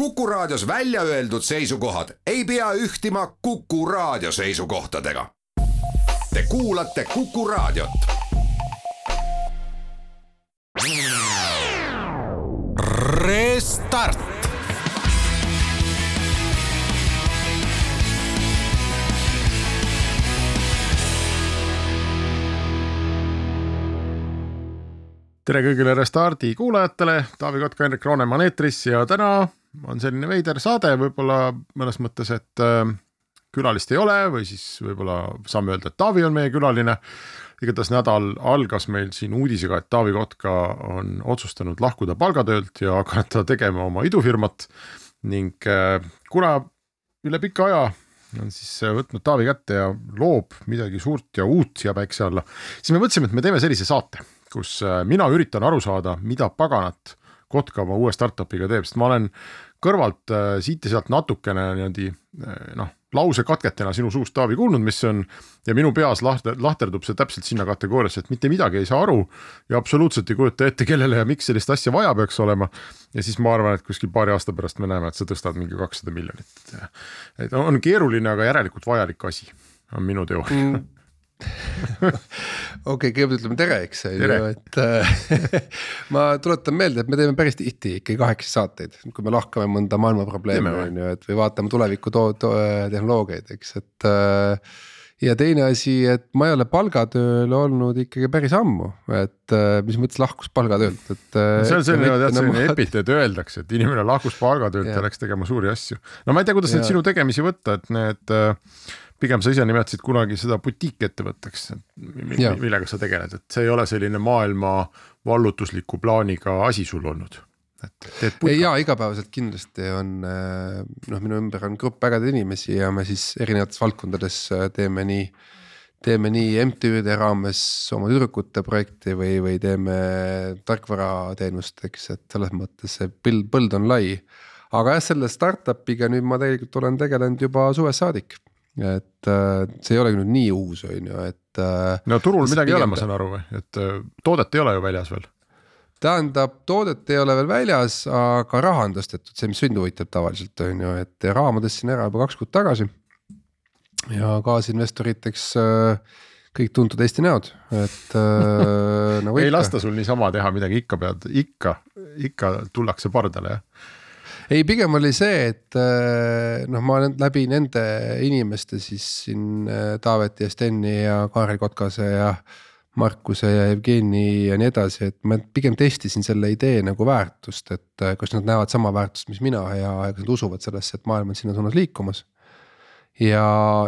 Kuku Raadios välja öeldud seisukohad ei pea ühtima Kuku Raadio seisukohtadega. Te kuulate Kuku Raadiot. Restart. tere kõigile Restardi kuulajatele, Taavi Kotka, Henrik Roonemaa on eetris ja täna on selline veider saade võib-olla mõnes mõttes, et äh, külalist ei ole või siis võib-olla saame öelda, et Taavi on meie külaline. igatahes nädal algas meil siin uudisega, et Taavi Kotka on otsustanud lahkuda palgatöölt ja hakata tegema oma idufirmat ning äh, kuna üle pika aja on siis äh, võtnud Taavi kätte ja loob midagi suurt ja uut siia päikse alla, siis me mõtlesime, et me teeme sellise saate, kus mina üritan aru saada, mida paganat Kotka oma uue startup'iga teeb, sest ma olen kõrvalt äh, siit ja sealt natukene niimoodi äh, noh, lausekatketena sinu suust, Taavi, kuulnud, mis see on. ja minu peas lahter, lahterdub see täpselt sinna kategooriasse, et mitte midagi ei saa aru ja absoluutselt ei kujuta ette, kellele ja miks sellist asja vaja peaks olema. ja siis ma arvan, et kuskil paari aasta pärast me näeme, et sa tõstad mingi kakssada miljonit. et on keeruline, aga järelikult vajalik asi, on minu teooria mm okei, kõigepealt ütleme tere, eks on ju, et äh, ma tuletan meelde, et me teeme päris tihti ikkagi kahekesi saateid, kui me lahkame mõnda maailma probleemi on ju, et või vaatame tuleviku to-, to-, tehnoloogiaid, eks, et äh, ja teine asi, et ma ei ole palgatööl olnud ikkagi päris ammu, et äh, mis mõttes lahkus palgatöölt, et. see on selline, tead selline epiteet öeldakse, et inimene lahkus palgatöölt ja läks tegema suuri asju. no ma ei tea, kuidas ja. neid sinu tegemisi võtta, et need pigem sa ise nimetasid kunagi seda butiikettevõtteks, millega sa tegeled, et see ei ole selline maailma vallutusliku plaaniga asi sul olnud ja igapäevaselt kindlasti on äh, noh, minu ümber on grupp ägedaid inimesi ja me siis erinevates valdkondades äh, teeme nii. teeme nii MTÜ-de raames oma tüdrukute projekti või, või teeme tarkvarateenust, eks, et selles mõttes see põld, põld on lai. aga jah, selle startup'iga nüüd ma tegelikult olen tegelenud juba suvest saadik et äh, see ei olegi nüüd nii uus, on ju, et. Äh, no turul midagi ei ole, ma saan aru või, et äh, toodet ei ole ju väljas veel? tähendab, toodet ei ole veel väljas, aga raha on tõstetud, see, mis sünd huvitab tavaliselt on ju, et raha ma tõstsin ära juba kaks kuud tagasi. ja kaasinvestoriteks kõik tuntud Eesti näod, et nagu ei lasta sul niisama teha midagi, ikka pead, ikka, ikka tullakse pardale jah ei, pigem oli see, et äh, noh, ma läbi nende inimeste siis siin äh, Taaveti ja Steni ja Kaarel Kotkase ja. Markuse ja Jevgeni ja nii edasi, et ma pigem testisin selle idee nagu väärtust, et äh, kas nad näevad sama väärtust, mis mina ja kas nad usuvad sellesse, et maailm on sinna suunas liikumas ja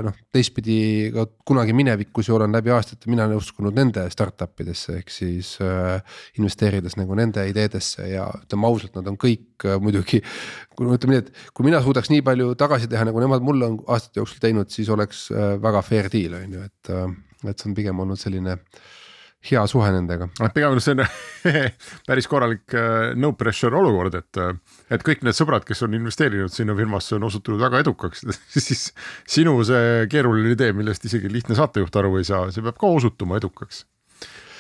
noh, teistpidi ka kunagi minevikus ju olen läbi aastate mina uskunud nende startup idesse, ehk siis äh, investeerides nagu nende ideedesse ja ütleme ausalt, nad on kõik äh, muidugi. kui ütleme nii, et kui mina suudaks nii palju tagasi teha, nagu nemad mulle on aastate jooksul teinud, siis oleks äh, väga fair deal on ju, et äh,, et see on pigem olnud selline äh, hea suhe nendega. noh, pigem see on päris korralik äh, no pressure olukord, et, äh, et kõik need sõbrad, kes on investeerinud sinna firmasse, on osutunud väga edukaks siis sinu see keeruline idee, millest isegi lihtne saatejuht aru ei saa, see peab ka osutuma edukaks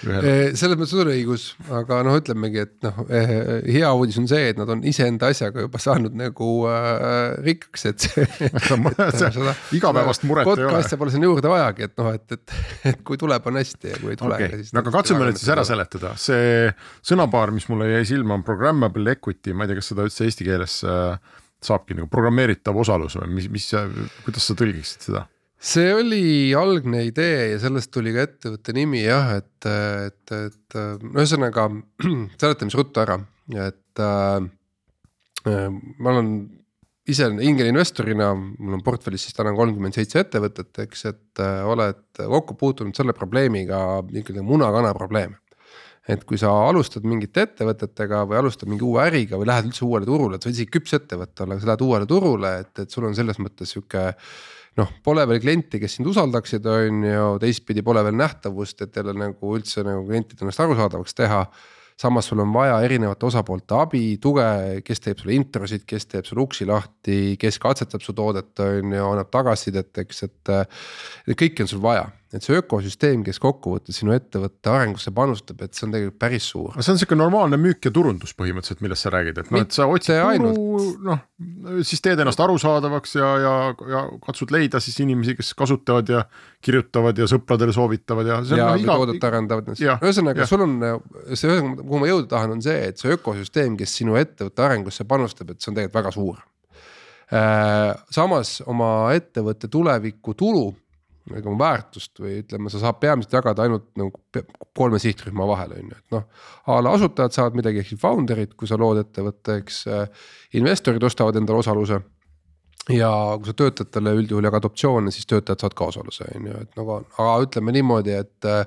selles mõttes on õigus, aga noh, ütlemegi, et noh eh, hea uudis on see, et nad on iseenda asjaga juba saanud nagu äh, rikkaks, et see. igapäevast muret ei ole. asja pole sinna juurde vajagi, et noh, et, et, et kui tuleb, on hästi ja kui ei tule okay., siis. no aga katsume nüüd siis ära seletada, see sõnapaar, mis mulle jäi silma, on programmable equity, ma ei tea, kas seda üldse eesti keeles äh, saabki nagu programmeeritav osalus või mis, mis, kuidas sa tõlgiksid seda? See oli algne idee ja sellest tuli ka ettevõtte nimi jah, et, et, et ühesõnaga seletame siis ruttu ära, et äh, ma olen ise ingelinvestorina, mul on portfellis siis täna kolmkümmend seitse ettevõtet, eks, et äh, oled kokku puutunud selle probleemiga ikkagi muna-kana probleem. et kui sa alustad mingite ettevõtetega või alustad mingi uue äriga või lähed üldse uuele turule, et sa oled isegi küps ettevõte olla, aga sa lähed uuele turule, et, et sul on selles mõttes sihuke noh, pole veel klienti, kes sind usaldaksid, on ju, teistpidi pole veel nähtavust, et jälle nagu üldse nagu klientide ennast arusaadavaks teha. samas sul on vaja erinevate osapoolte abi, tuge, kes teeb sulle introsid, kes teeb sulle uksi lahti, kes katsetab su toodet, on ju, annab tagasisidet, eks, et. kõike on sul vaja, et see ökosüsteem, kes kokkuvõttes sinu ettevõtte arengusse panustab, et see on tegelikult päris suur. see on sihuke normaalne müük ja turundus põhimõtteliselt, millest sa räägid, et noh, et sa otsid tulu, noh siis teed ennast arusaadavaks ja, ja, ja katsud leida siis inimesi, kes kasutavad ja kirjutavad ja sõpradele soovitavad ja. ja no, iga... toodet arendavad, ühesõnaga sul on see, kuhu ma jõuda tahan, on see, et see ökosüsteem, kes sinu ettevõtte arengusse panustab, et see on tegelikult väga suur Äh, samas oma ettevõtte tuleviku tulu ega oma väärtust või ütleme, sa saad peamiselt jagada ainult nagu kolme sihtrühma vahel on ju, et noh. a la asutajad saavad midagi ehk siis founder'id, kui sa lood ettevõtte, eks äh, investorid ostavad endale osaluse. ja kui sa töötajatele üldjuhul jagad optsioone, siis töötajad saavad ka osaluse on ju, et nagu, aga ütleme niimoodi, et äh,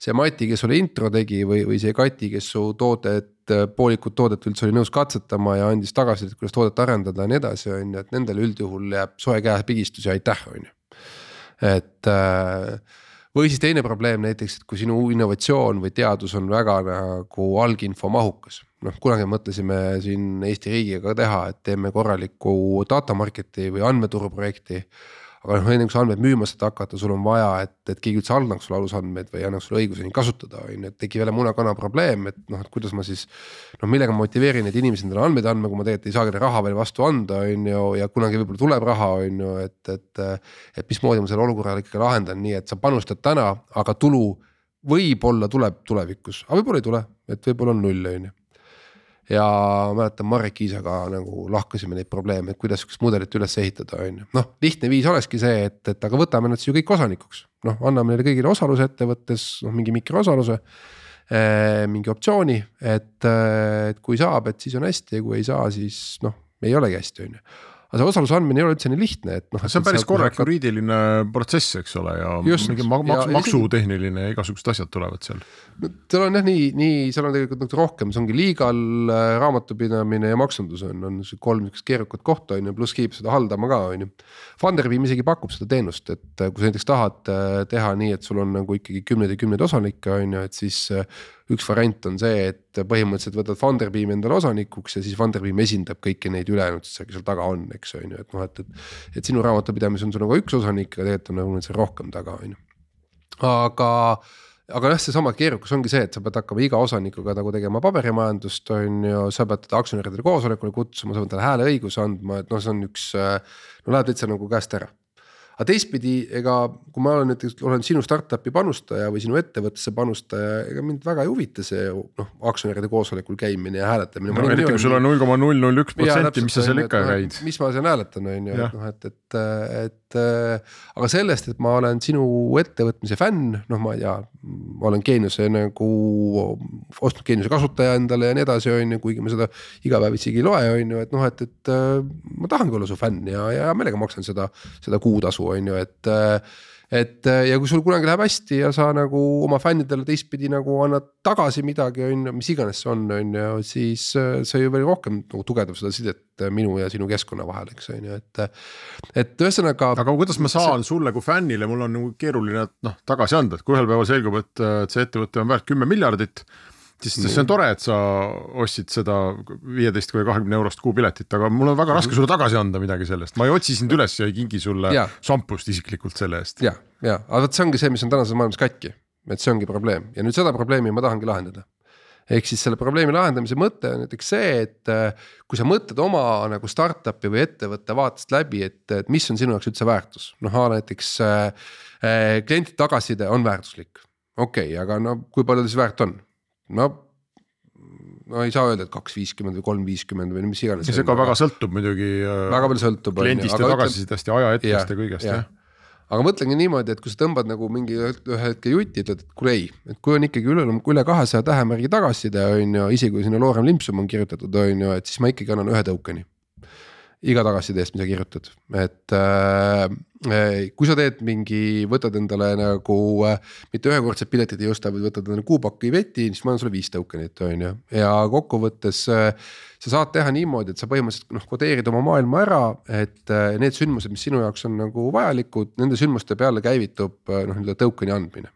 see Mati, kes sulle intro tegi või, või see Kati, kes su toodet, poolikut toodet üldse oli nõus katsetama ja andis tagasisidet, kuidas toodet arendada ja nii edasi, on ju, et nendele üldjuhul jääb soe käepigistus ja aitäh, on ju. Et äh, või siis teine probleem näiteks, et kui sinu innovatsioon või teadus on väga nagu alginfo mahukas. noh, kunagi mõtlesime siin Eesti riigiga teha, et teeme korraliku data market'i või andmeturu projekti aga noh, enne kui sa andmeid müüma saad hakata, sul on vaja, et, et keegi üldse annaks sulle alusandmeid või annaks sulle õiguse neid kasutada, on ju, et tekib jälle muna-kana probleem, et noh, et kuidas ma siis. noh, millega ma motiveerin neid inimesi endale andmeid andma, kui ma tegelikult ei saagi neile raha veel vastu anda, on ju, ja kunagi võib-olla tuleb raha, on ju, et, et. et mismoodi ma selle olukorra ikkagi lahendan nii, et sa panustad täna, aga tulu võib-olla tuleb tulevikus, aga võib-olla ei tule, et võib-olla on null, on ju ja mäletan Marek Kiisaga nagu lahkasime neid probleeme, et kuidas sihukest mudelit üles ehitada, on ju. noh, lihtne viis olekski see, et, et aga võtame nad siis ju kõik osanikuks. noh, anname neile kõigile osaluse ettevõttes, noh mingi mikroosaluse eh,. mingi optsiooni, et, et kui saab, et siis on hästi ja kui ei saa, siis noh, ei olegi hästi, on ju aga see osaluse andmine ei ole üldse nii lihtne, et noh. see on päris korralik hakkad... juriidiline protsess, eks ole, ja Just, mingi maks, ja, maksutehniline ja igasugused asjad tulevad seal. no seal on jah nii, nii, seal on tegelikult nagu rohkem, see ongi legal, äh, raamatupidamine ja maksundus on, on kolm niisugust keerukat kohta on ju, pluss keegi seda haldama ka on ju. Funderbeam isegi pakub seda teenust, et äh, kui sa näiteks tahad äh, teha nii, et sul on nagu ikkagi kümneid ja kümneid osanikke on ju, et siis üks variant on see, et põhimõtteliselt võtad Funderbeami endale osanikuks ja siis Funderbeam esindab kõiki neid ülejäänud, kes seal taga on, eks on ju, et noh, et, et. et sinu raamatupidamis on sul nagu üks osanik, aga tegelikult on nagu nüüd seal rohkem taga, on ju. aga aga jah, seesama keerukus ongi see, et sa pead hakkama iga osanikuga nagu tegema paberimajandust, on ju, sa pead teda aktsionäridele koosolekule kutsuma, sa pead talle hääleõiguse andma, et noh, see on üks. no läheb täitsa nagu käest ära aga teistpidi, ega kui ma olen näiteks olen sinu startup'i panustaja või sinu ettevõttesse panustaja, ega mind väga ei huvita see noh, aktsionäride koosolekul käimine ja hääletamine. no eriti kui sul on null koma null null üks protsenti, mis sa seal ikka käid. mis ma seal hääletan, on ju, et noh, et, et, et aga sellest, et ma olen sinu ettevõtmise fänn, noh, ma ei tea, ma olen Geeniuse nagu ostnud Geeniuse kasutaja endale ja nii edasi, on ju, kuigi ma seda iga päev isegi ei loe, on ju, et noh, et, et ma tahangi olla su fänn ja, ja meelega maksan seda, seda kuutasu on ju, et et ja kui sul kunagi läheb hästi ja sa nagu oma fännidele teistpidi nagu annad tagasi midagi, on ju, mis iganes see on, on ju, siis see ju veel rohkem nagu tugevdab seda sidet minu ja sinu keskkonna vahel, eks on ju, et. et ühesõnaga. aga kuidas ma saan see... sulle kui fännile, mul on nagu keeruline noh tagasi anda, et kui ühel päeval selgub, et see ettevõte on väärt kümme miljardit siis see on tore, et sa ostsid seda viieteist või kahekümne eurost kuupiletit, aga mul on väga raske sulle tagasi anda midagi sellest, ma ei otsi sind üles ja ei kingi sulle ja. šampust isiklikult selle eest. ja, ja, aga vot see ongi see, mis on tänases maailmas katki, et see ongi probleem. Ja nüüd seda probleemi ma tahangi lahendada. Ehk siis selle probleemi lahendamise mõte on näiteks see, et äh, kui sa mõtled oma nagu startup'i või ettevõtte vaatest läbi, et, et mis on sinu jaoks üldse väärtus, noh näiteks äh, äh, klientide tagasiside on väärtuslik. okei okay,, aga no kui palju ta siis väärt on, no no ei saa öelda, et kaks viiskümmend või kolm viiskümmend või mis iganes. see ka väga sõltub muidugi. Äh, väga palju sõltub. kliendist ja tagasisidest ja ajahetkest ja kõigest jah ja. aga mõtlengi niimoodi, et kui sa tõmbad nagu mingi ühe hetke jutti, ütled, et kuule ei, et kui on ikkagi üle, üle kahesaja tähemärgi tagasiside on ju, isegi kui sinna Lorem Limpsum on kirjutatud, on ju, et siis ma ikkagi annan ühe tõukeni iga tagasiside eest, mis sa kirjutad, et äh, kui sa teed mingi, võtad endale nagu äh, mitte ühekordset piletit ei osta, vaid võtad endale kuupaki veti, siis ma annan sulle viis tokenit, on ju, ja kokkuvõttes äh, sa saad teha niimoodi, et sa põhimõtteliselt noh, kodeerid oma maailma ära, et äh, need sündmused, mis sinu jaoks on nagu vajalikud, nende sündmuste peale käivitub äh, noh, nii-öelda token'i andmine.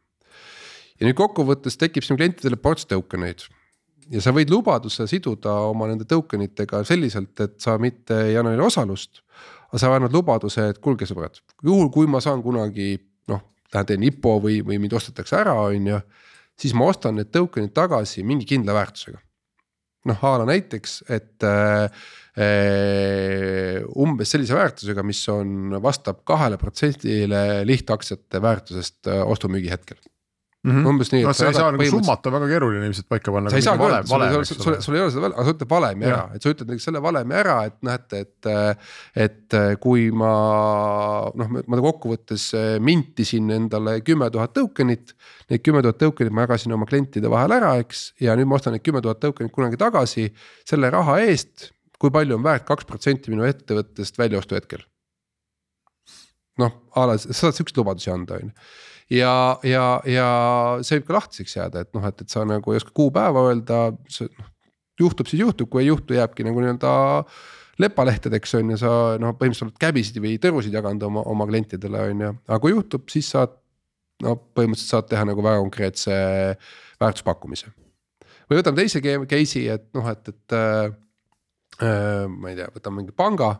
ja nüüd kokkuvõttes tekib sinu klientidele ports token eid ja sa võid lubaduse siduda oma nende token itega selliselt, et sa mitte ei anna neile osalust. aga sa annad lubaduse, et kuulge sõbrad, juhul kui ma saan kunagi noh, lähen teen IPO või, või mind ostetakse ära, on ju. siis ma ostan need token'id tagasi mingi kindla väärtusega. noh a la näiteks, et äh, umbes sellise väärtusega, mis on, vastab kahele protsendile lihtaktsiate väärtusest äh, ostu-müügi hetkel mm. -hmm. umbes nii. no sa ei saa nagu summat on väga keeruline ilmselt paika panna. sa ei saa öelda, sul, sul, sul, sul ei ole seda, aga sa ütled valemi ära, et sa ütled näiteks selle valemi ära, et näete, et. et kui ma noh, ma kokkuvõttes mintisin endale kümme tuhat token'it. Need kümme tuhat token'it ma jagasin oma klientide vahel ära, eks, ja nüüd ma ostan need kümme tuhat token'it kunagi tagasi selle raha eest. kui palju on väärt kaks protsenti minu ettevõttest väljaostu hetkel? noh, a la sa saad siukseid lubadusi anda, on ju ja, ja, ja see võib ka lahtiseks jääda, et noh, et, et sa nagu ei oska kuupäeva öelda, noh. juhtub, siis juhtub, kui ei juhtu, jääbki nagu nii-öelda lepalehtedeks on ju, sa noh, põhimõtteliselt oled käbisid või tõrusid jaganud oma, oma klientidele on ju, aga kui juhtub, siis saad. no põhimõtteliselt saad teha nagu väga konkreetse väärtuspakkumise. või võtame teise case'i, et noh, et, et äh, äh, ma ei tea, võtame mingi panga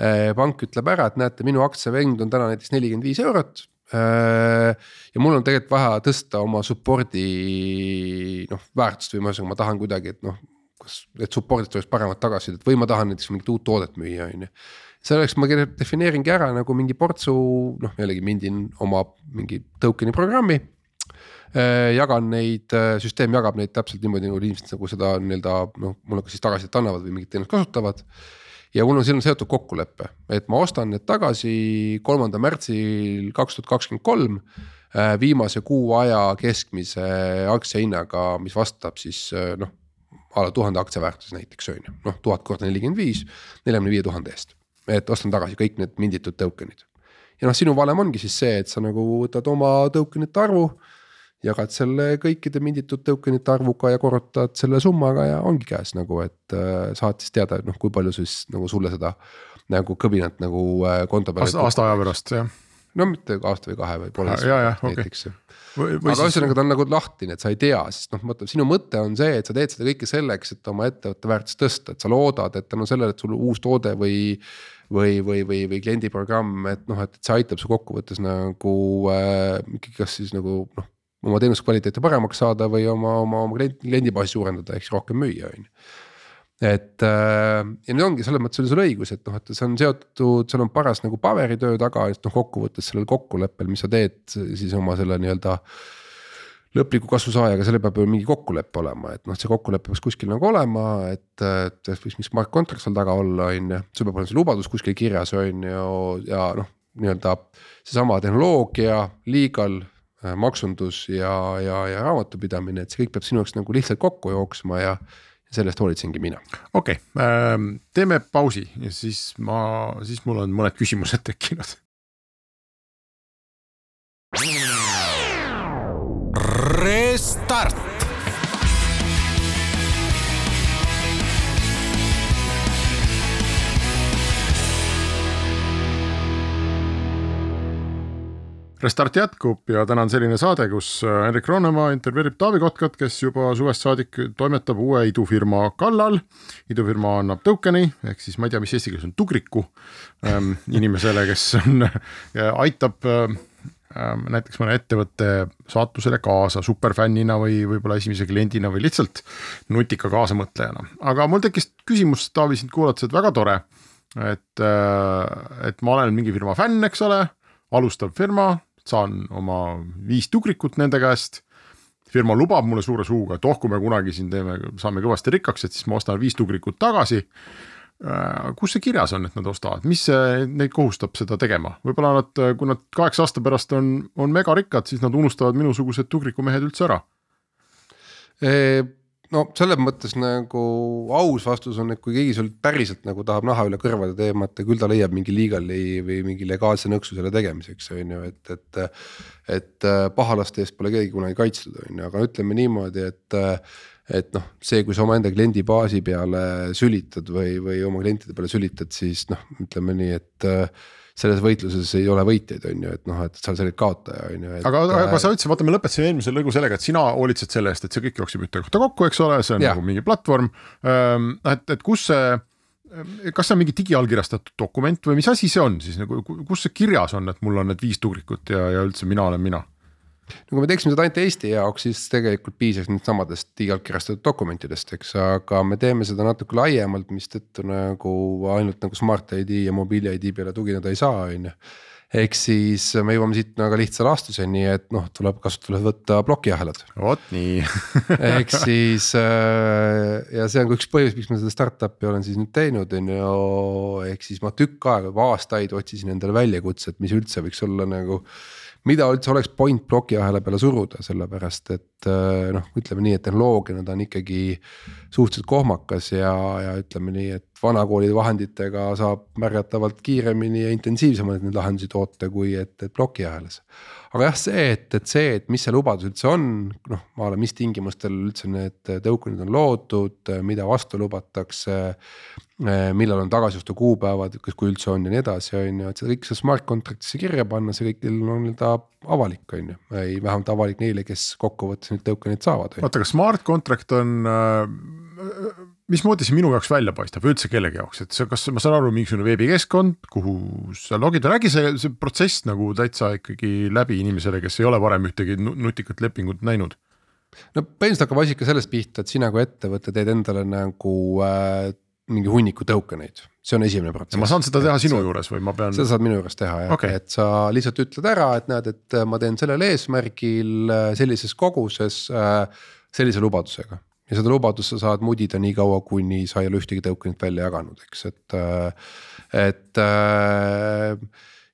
äh,. pank ütleb ära, et näete, minu aktsiavend on täna näiteks nelikümmend viis eurot ja mul on tegelikult vaja tõsta oma support'i noh väärtust või ühesõnaga ma tahan kuidagi, et noh. kas, et support'ist oleks paremat tagasisidet või ma tahan näiteks mingit uut toodet müüa, on ju. selleks ma defineeringi ära nagu mingi portsu, noh jällegi mindin oma mingi token'i programmi äh, jagan neid, äh, süsteem jagab neid täpselt niimoodi nagu inimesed nagu seda nii-öelda noh, mulle ka siis tagasisidet annavad või mingit teenust kasutavad ja mul on selline seotud kokkulepe, et ma ostan need tagasi kolmanda märtsil kaks tuhat kakskümmend kolm. Äh, viimase kuu aja keskmise aktsiahinnaga, mis vastab siis äh, noh, a la tuhande aktsia väärtuses näiteks on ju, noh tuhat korda nelikümmend viis, neljakümne viie tuhande eest. et ostan tagasi kõik need minditud token'id. ja noh, sinu valem ongi siis see, et sa nagu võtad oma token'ite arvu jagad selle kõikide minditud token'ite arvuga ja korrutad selle summaga ja ongi käes nagu, et äh, saad siis teada, et noh, kui palju siis nagu sulle seda nagu kõbinat nagu äh, konto peal. aasta, aja pärast jah. no mitte aasta või kahe või pooleteist näiteks okay. Või, või aga ühesõnaga ta on nagu lahtine, et sa ei tea, sest noh, mõtle sinu mõte on see, et sa teed seda kõike selleks, et oma ettevõtte väärtust tõsta, et sa loodad, et tänu sellele, et sul uus toode või. või, või, või, või kliendiprogramm, et noh, et see aitab su kokkuvõttes nagu äh, ikkagi kas siis nagu noh oma teenuse kvaliteeti paremaks saada või oma, oma, oma klient, kliendibaasi suurendada, ehk siis rohkem müüa, on ju et äh, ja nüüd ongi selles mõttes on sul õigus, et noh, et see on seotud, seal on paras nagu paberitöö taga, et noh, kokkuvõttes sellel kokkuleppel, mis sa teed siis oma selle nii-öelda. lõpliku kasusaajaga, sellel peab ju mingi kokkulepe olema, et noh, see kokkulepe peaks kuskil nagu olema, et, et võiks mingi smart contract seal taga olla, on ju. sul peab olema see lubadus kuskil kirjas, on ju, ja noh, nii-öelda seesama tehnoloogia, legal maksundus ja, ja, ja raamatupidamine, et see kõik peab sinu jaoks nagu lihtsalt kokku jooksma ja sellest hoolitsengi mina. okei okay,, ähm, teeme pausi ja siis ma, siis mul on mõned küsimused tekkinud. Restart Restart jätkub ja täna on selline saade, kus äh, Henrik Ronnemaa intervjueerib Taavi Kotkat, kes juba suvest saadik toimetab uue idufirma kallal. idufirma annab token'i ehk siis ma ei tea, mis eesti keeles on tugriku ähm, inimesele, kes on aitab äh, näiteks mõne ettevõtte saatusele kaasa superfännina või võib-olla esimese kliendina või lihtsalt nutika kaasamõtlejana. aga mul tekkis küsimus, Taavi, sind kuulates, et väga tore, et, äh, et ma olen mingi firma fänn, eks ole, alustav firma saan oma viis tugrikut nende käest. firma lubab mulle suure suuga, et oh, kui me kunagi siin teeme, saame kõvasti rikkaks, et siis ma ostan viis tugrikut tagasi. Äh, kus see kirjas on, et nad ostavad, mis neid kohustab seda tegema, võib-olla nad, kui nad kaheksa aasta pärast on, on megarikkad, siis nad unustavad minusugused tugrikumehed üldse ära no selles mõttes nagu aus vastus on, et kui keegi sul päriselt nagu tahab naha üle kõrvade teemata, küll ta leiab mingi legally või mingi legaalse nõksu selle tegemiseks, on ju, et, et. et äh, pahalaste eest pole keegi kunagi kaitstud, on ju, aga ütleme niimoodi, et et noh, see, kui sa omaenda kliendi baasi peale sülitad või, või oma klientide peale sülitad, siis noh, ütleme nii, et selles võitluses ei ole võitjaid, on ju, et noh, et sa oled kaotaja, on ju. aga, aga sa ütlesid, vaata, me lõpetasime eelmise lõigu sellega, et sina hoolitsed selle eest, et see kõik jookseb ühte kohta kokku, eks ole, see on ja. nagu mingi platvorm. et, et kus see kas see on mingi digiallkirjastatud dokument või mis asi see on siis nagu, kus see kirjas on, et mul on need viis tugrikut ja, ja üldse mina olen mina? No kui me teeksime seda ainult Eesti jaoks, siis tegelikult piisaks nüüd samadest digiallkirjastatud dokumentidest, eks, aga me teeme seda natuke laiemalt, mistõttu nagu ainult nagu Smart ID ja mobiili ID peale tugineda ei saa, on ju ehk siis me jõuame siit väga lihtsa laastuseni, et noh, tuleb kasutusele võtta plokiahelad. vot nii ehk siis äh, ja see on ka üks põhjus, miks ma seda startup'i olen siis nüüd teinud, on ju. ehk siis ma tükk aega, aastaid otsisin endale väljakutset, mis üldse võiks olla nagu mida üldse oleks point plokiahela peale suruda, sellepärast et äh, noh, ütleme nii, et tehnoloogiana ta on ikkagi suhteliselt kohmakas ja, ja ütleme nii, et vanakoolide vahenditega saab märgatavalt kiiremini ja intensiivsemalt neid lahendusi toota, kui et, et plokiahelas. aga jah, see, et, et see, et mis see lubadus üldse on, noh, ma olen, mis tingimustel üldse need tõukenid on loodud, mida vastu lubatakse millal on tagasiostu kuupäevad, kas, kui üldse on ja nii edasi, on ju, et seda kõik seal smart contract'isse kirja panna, see kõik on nii-öelda avalik, on ju. ei, vähemalt avalik neile, kes kokkuvõttes neid token'id saavad. oota, kas smart contract on äh,, mismoodi see minu jaoks välja paistab üldse kellegi jaoks, et see, kas ma saan aru, mingisugune veebikeskkond, kuhu sa logid, räägi see, see protsess nagu täitsa ikkagi läbi inimesele, kes ei ole varem ühtegi nutikat lepingut näinud no põhimõtteliselt hakkab asi ikka sellest pihta, et sina kui ettevõte teed endale nagu äh, mingi hunniku token eid, see on esimene protsess. ma saan seda teha sinu sa, juures või ma pean? seda saad minu juures teha jah okay., et sa lihtsalt ütled ära, et näed, et äh, ma teen sellel eesmärgil äh, sellises koguses äh, sellise lubadusega. Ja seda lubadust sa saad mudida nii kaua, kuni sa ei ole ühtegi token'it välja jaganud, eks, et, et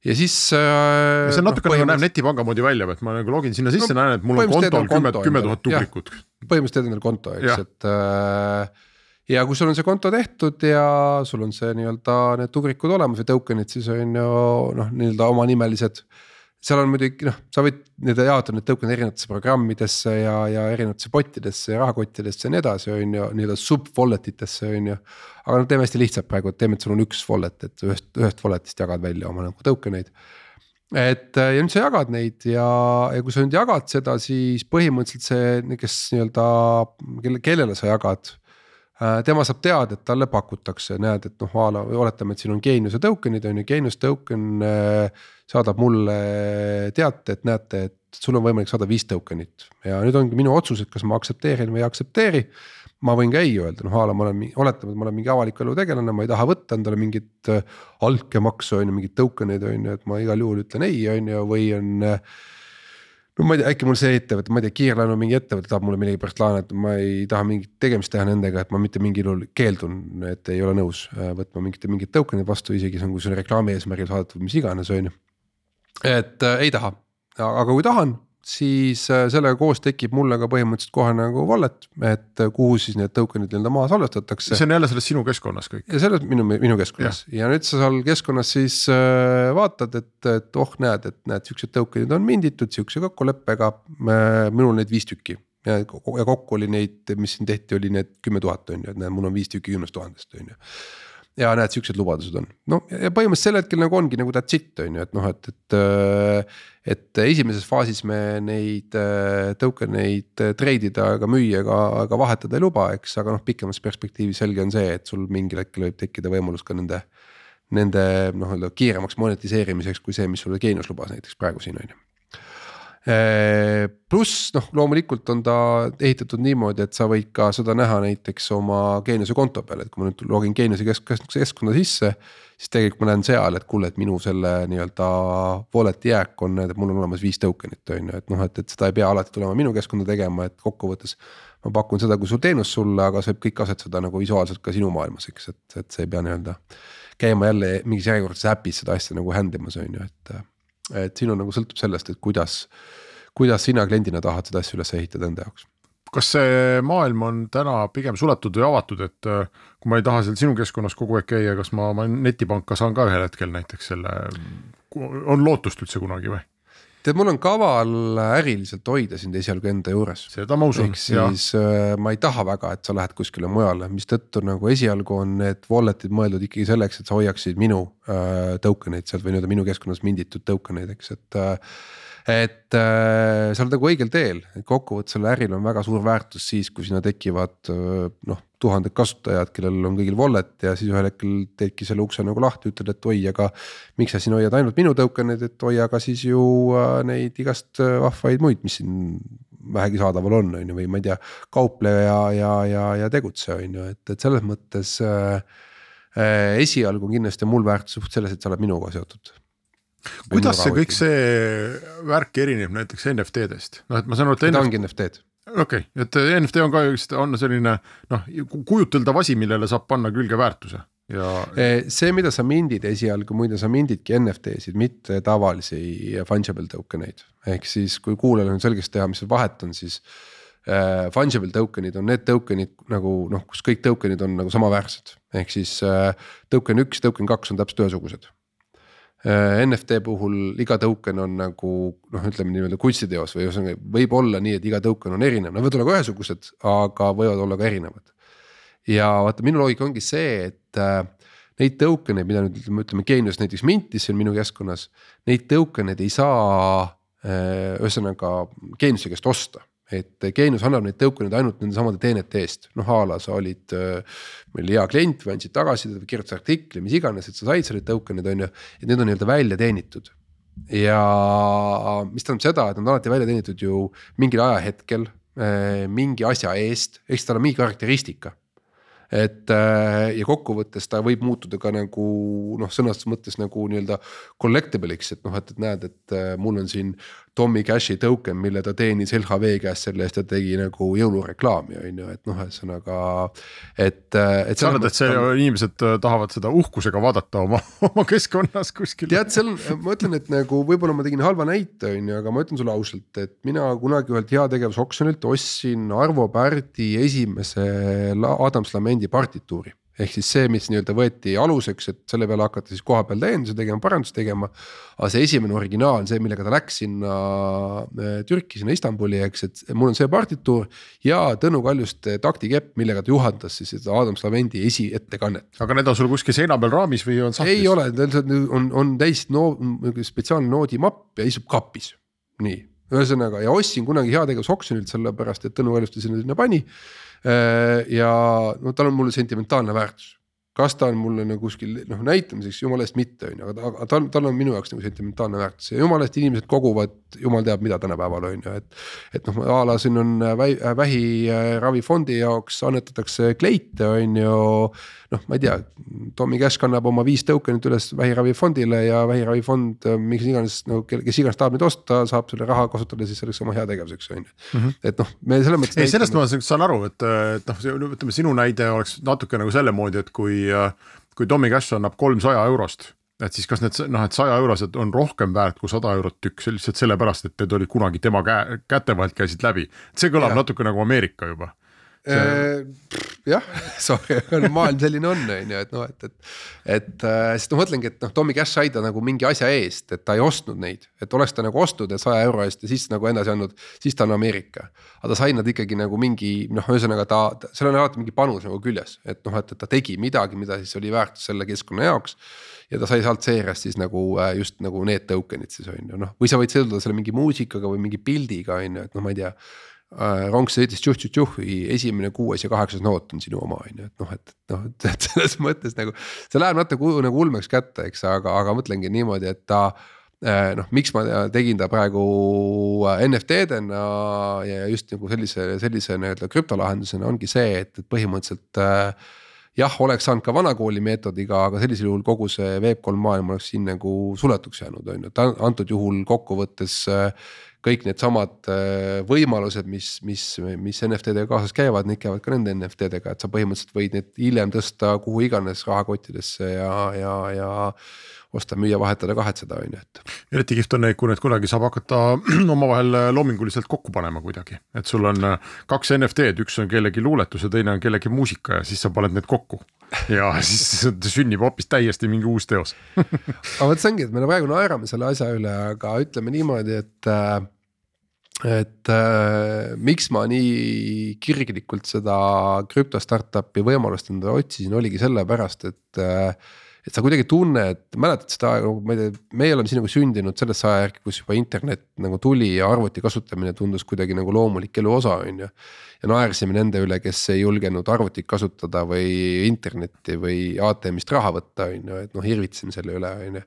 ja siis äh,. see natuke no, nagu näeb netipanga moodi välja, et ma nagu login sinna sisse no,, näen, et mul on kontol kümme, kümme tuhat tubrikut. põhimõtteliselt teed endale konto, eks, et äh, ja kui sul on see konto tehtud ja sul on see nii-öelda need tugrikud olemas või token'id, siis on ju noh, nii-öelda omanimelised. Seal on muidugi noh, sa võid nii-öelda jaotada need token'id erinevatesse programmidesse ja, ja erinevatesse pottidesse ja rahakottidesse ja nii edasi, on ju, nii-öelda sub wallet itesse on ju. aga noh, teeme hästi lihtsalt praegu, et teeme, et sul on üks wallet, et ühest, ühest wallet'ist jagad välja oma nagu token eid et ja nüüd sa jagad neid ja, ja kui sa nüüd jagad seda, siis põhimõtteliselt see, kes nii-öelda, kelle, kellele sa jagad Äh, tema saab teada, et talle pakutakse, näed, et noh, oletame, et siin on geeniuse token'id on ju, geenius token äh, saadab mulle teate, et näete, et sul on võimalik saada viis token'it ja nüüd ongi minu otsus, et kas ma aktsepteerin või ei aktsepteeri. ma võin ka ei öelda, noh a la ma olen, oletame, et ma olen mingi avaliku elu tegelane, ma ei taha võtta endale mingit äh, altkäemaksu on ju, mingeid token eid on ju, et ma igal juhul ütlen ei, on ju, või on no ma ei tea, äkki mul see ettevõte, ma ei tea, kiirlaenu mingi ettevõte tahab mulle millegipärast laenata, ma ei taha mingit tegemist teha nendega, et ma mitte mingil juhul keeldun, et ei ole nõus äh, võtma mingit, mingit token'it vastu, isegi kui see on reklaami eesmärgil saadetud, mis iganes, on ju. Et äh, ei taha, aga kui tahan, siis äh, sellega koos tekib mulle ka põhimõtteliselt kohe nagu wallet, et äh, kuhu siis need token'id nii-öelda maha salvestatakse. see on jälle selles sinu keskkonnas kõik. ja selles minu, minu keskkonnas ja. ja nüüd sa seal keskkonnas siis äh, vaatad, et, et oh, näed, et näed, siuksed token'id on minditud sihukese kokkuleppega, minul neid viis tükki ja, ja kokku oli neid, mis siin tehti, oli need kümme tuhat on ju, et näed, mul on viis tükki kümnest tuhandest on ju ja näed, siuksed lubadused on, noh ja põhimõtteliselt sel hetkel nagu ongi nagu that's it on ju, et noh, et, et. Äh, et esimeses faasis me neid äh, token eid äh, trade ida ega müüa ega, ega vahetada ei luba, eks, aga noh, pikemas perspektiivis selge on see, et sul mingil hetkel võib tekkida võimalus ka nende. Nende noh, kiiremaks monetiseerimiseks kui see, mis sulle geenius lubas näiteks praegu siin on ju Äh, pluss noh, loomulikult on ta ehitatud niimoodi, et sa võid ka seda näha näiteks oma Geeniuse konto peal, et kui ma nüüd login Geeniuse kesk-, keskkonna sisse. siis tegelikult ma näen seal, et kuule, et minu selle nii-öelda wallet'i jääk on, et mul on olemas viis token'it on ju, et noh, et, et seda ei pea alati tulema minu keskkonda tegema, et kokkuvõttes. ma pakun seda kui su teenust sulle, aga see võib kõik asetada nagu visuaalselt ka sinu maailmas, eks, et, et sa ei pea nii-öelda. käima jälle mingis järjekordses äpis seda asja nagu hand imas on ju, et et siin on nagu sõltub sellest, et kuidas, kuidas sina kliendina tahad seda asja üles ehitada enda jaoks kas see maailm on täna pigem suletud või avatud, et äh, kui ma ei taha seal sinu keskkonnas kogu aeg käia, kas ma, ma netipanka saan ka ühel hetkel näiteks selle, on lootust üldse kunagi või? Tead, mul on kaval äriliselt hoida sind esialgu enda juures. seda ma usun. ehk siis äh, ma ei taha väga, et sa lähed kuskile mujale, mistõttu nagu esialgu on need wallet'id mõeldud ikkagi selleks, et sa hoiaksid minu äh, token eid sealt või nii-öelda minu keskkonnas minditud token eid, eks, et äh, et äh, sa oled nagu õigel teel, et kokkuvõttes sellel äril on väga suur väärtus siis, kui sinna tekivad äh, noh, tuhanded kasutajad, kellel on kõigil wallet ja siis ühel hetkel teedki selle ukse nagu lahti, ütled, et oi, aga. miks sa siin hoiad ainult minu token'eid, et hoia ka siis ju äh, neid igast äh, vahvaid muid, mis siin vähegi saadaval on, on ju, või ma ei tea, kauple ja, ja, ja, ja tegutse, on ju, et, et selles mõttes äh, äh, esialgu kindlasti on mul väärtus suht selles, et sa oled minuga seotud kuidas see kõik see värk erineb näiteks NFT-dest, noh, et ma saan aru, et NFT.... ta ongi NFT-d okei okay., et NFT on ka just, on selline noh, kujuteldav asi, millele saab panna külge väärtuse ja. see, mida sa mindid esialgu, muide sa mindidki NFT-sid, mitte tavalisi fungible token eid. ehk siis, kui kuulajal on selgeks teha, mis see vahet on, siis äh,. Fungible token'id on need token'id nagu noh, kus kõik token'id on nagu samaväärsed, ehk siis äh, token üks, token kaks on täpselt ühesugused NFT puhul iga token on nagu noh, ütleme nii-öelda kunstiteos või ühesõnaga võib olla nii, et iga token on erinev, nad võivad olla ka ühesugused, aga võivad olla ka erinevad. ja vaata, minu loogika ongi see, et äh, neid token eid, mida nüüd ütleme, ütleme Genius näiteks mintis siin minu keskkonnas. Neid token eid ei saa äh, ühesõnaga Geniuse käest osta et Geenius annab neid token'id ainult nende samade teenete eest, noh a la sa olid äh, meil hea klient või andsid tagasisidet või kirjutasid artikli, mis iganes, et sa said selle token'id on ju, et need on nii-öelda välja teenitud. ja mis tähendab seda, et nad on alati välja teenitud ju mingil ajahetkel äh, mingi asja eest, eks tal on mingi karakteristika et äh, ja kokkuvõttes ta võib muutuda ka nagu noh, sõnas mõttes nagu nii-öelda collectible'iks, et noh, et, et näed, et mul on siin Tommy Cashi token, mille ta teenis LHV käest selle eest, et tegi nagu jõulureklaami on ju, et noh, ühesõnaga. et, äh, et. sa arvad, et see on... inimesed tahavad seda uhkusega vaadata oma, oma keskkonnas kuskil? tead, seal ma ütlen, et nagu võib-olla ma tegin halva näite on ju, aga ma ütlen sulle ausalt, et mina kunagi ühelt heategevusoksjonilt ostsin Arvo Pärdi esimese Adams Lamendi partituuri. Ehk siis see, mis nii-öelda võeti aluseks, et selle peale hakata siis kohapeal täiendusi tegema, parandusi tegema. aga see esimene originaal, see, millega ta läks sinna äh, Türki, sinna Istanbuli, eks, et mul on see partituur. ja Tõnu Kaljuste taktikepp, millega ta juhatas siis seda Adam Slavendi esiettekannet. aga need on sul kuskil seina peal raamis või on sahtlis? ei ole, on, on täis no spetsiaalne noodimapp ja istub kapis, nii ühesõnaga ja ostsin kunagi heategevusoksjonilt sellepärast, et Tõnu Kaljuste sinna, sinna pani ja no tal on mulle sentimentaalne väärtus kas ta on mulle nagu kuskil noh näitamiseks, jumala eest mitte on ju, aga, tal, tal on minu jaoks nagu sentimentaalne väärtus ja jumala eest inimesed koguvad, jumal teab, mida tänapäeval on ju, et. et noh, a la siin on vähiravifondi jaoks annetatakse kleite, on ju. Noh, ma ei tea, Tommy Cash kannab oma viis token'it üles vähiravifondile ja vähiravifond, miks iganes no kes iganes tahab neid osta, saab selle raha kasutada siis selleks oma heategevuseks on ju. -hmm. et noh, me selles mõttes. ei, sellest ma saan aru, et, et noh, ütleme sinu näide oleks natuke nagu selle moodi, et kui kui Tommy Cash annab kolmsaja eurost, et siis kas need noh, et saja eurosed on rohkem väärt kui sada eurot tükk, lihtsalt sellepärast, et need olid kunagi tema käe, käte vahelt käisid läbi. see kõlab ja. natuke nagu Ameerika juba Äh, jah, sorry, maailm selline on, on ju, et noh, et, et. et äh, sest ma mõtlengi, et noh, Tommy Cash sai ta nagu mingi asja eest, et ta ei ostnud neid, et oleks ta nagu ostnud need saja euro eest ja siis nagu edasi andnud, siis ta on Ameerika. aga ta sai nad ikkagi nagu mingi noh, ühesõnaga ta, ta, seal on alati mingi panus nagu küljes, et noh, et, et ta tegi midagi, mida siis oli väärtus selle keskkonna jaoks ja ta sai sealt seejärel siis nagu äh, just nagu need token'id siis on ju noh, või sa võid siduda selle mingi muusikaga või mingi pildiga on ju, et noh, ma ei tea Äh, rong sõitis tšuh-tšuh-tšuhi, esimene kuues ja kaheksas noot on sinu oma, on ju, et noh, et noh, et selles mõttes nagu. see läheb natuke nagu ulmeks kätte, eks, aga, aga mõtlengi niimoodi, et ta äh, noh, miks ma tegin ta praegu äh, NFT-dena ja just nagu sellise, sellise nii-öelda krüptolahendusena ongi see, et, et põhimõtteliselt äh, jah, oleks saanud ka vanakooli meetodiga, aga sellisel juhul kogu see Web3 maailm oleks siin nagu suletuks jäänud, on ju, et antud juhul kokkuvõttes äh, kõik needsamad äh, võimalused, mis, mis, mis NFT-dega kaasas käivad, need käivad ka nende NFT-dega, et sa põhimõtteliselt võid need hiljem tõsta kuhu iganes rahakottidesse ja, ja, ja osta, müüa, vahetada, kahetseda on ju, et. eriti kihvt on neid, kui need kunagi saab hakata omavahel loominguliselt kokku panema kuidagi, et sul on äh, kaks NFT-d, üks on kellegi luuletus ja teine on kellegi muusika ja siis sa paned need kokku ja siis sünnib hoopis täiesti mingi uus teos aga vot see ongi, et me praegu naerame selle asja üle, aga ütleme niimoodi, et äh, et äh, miks ma nii kirglikult seda krüpto startup'i võimalust endale otsisin, oligi sellepärast, et äh,. Et sa kuidagi tunned, mäletad seda aega, ma ei tea, meie oleme siin nagu sündinud sellesse ajajärki, kus juba internet nagu tuli ja arvuti kasutamine tundus kuidagi nagu loomulik elu osa, on ju. ja naersime nende üle, kes ei julgenud arvutit kasutada või internetti või ATM-ist raha võtta, on ju, et noh, irvitseme selle üle, on ju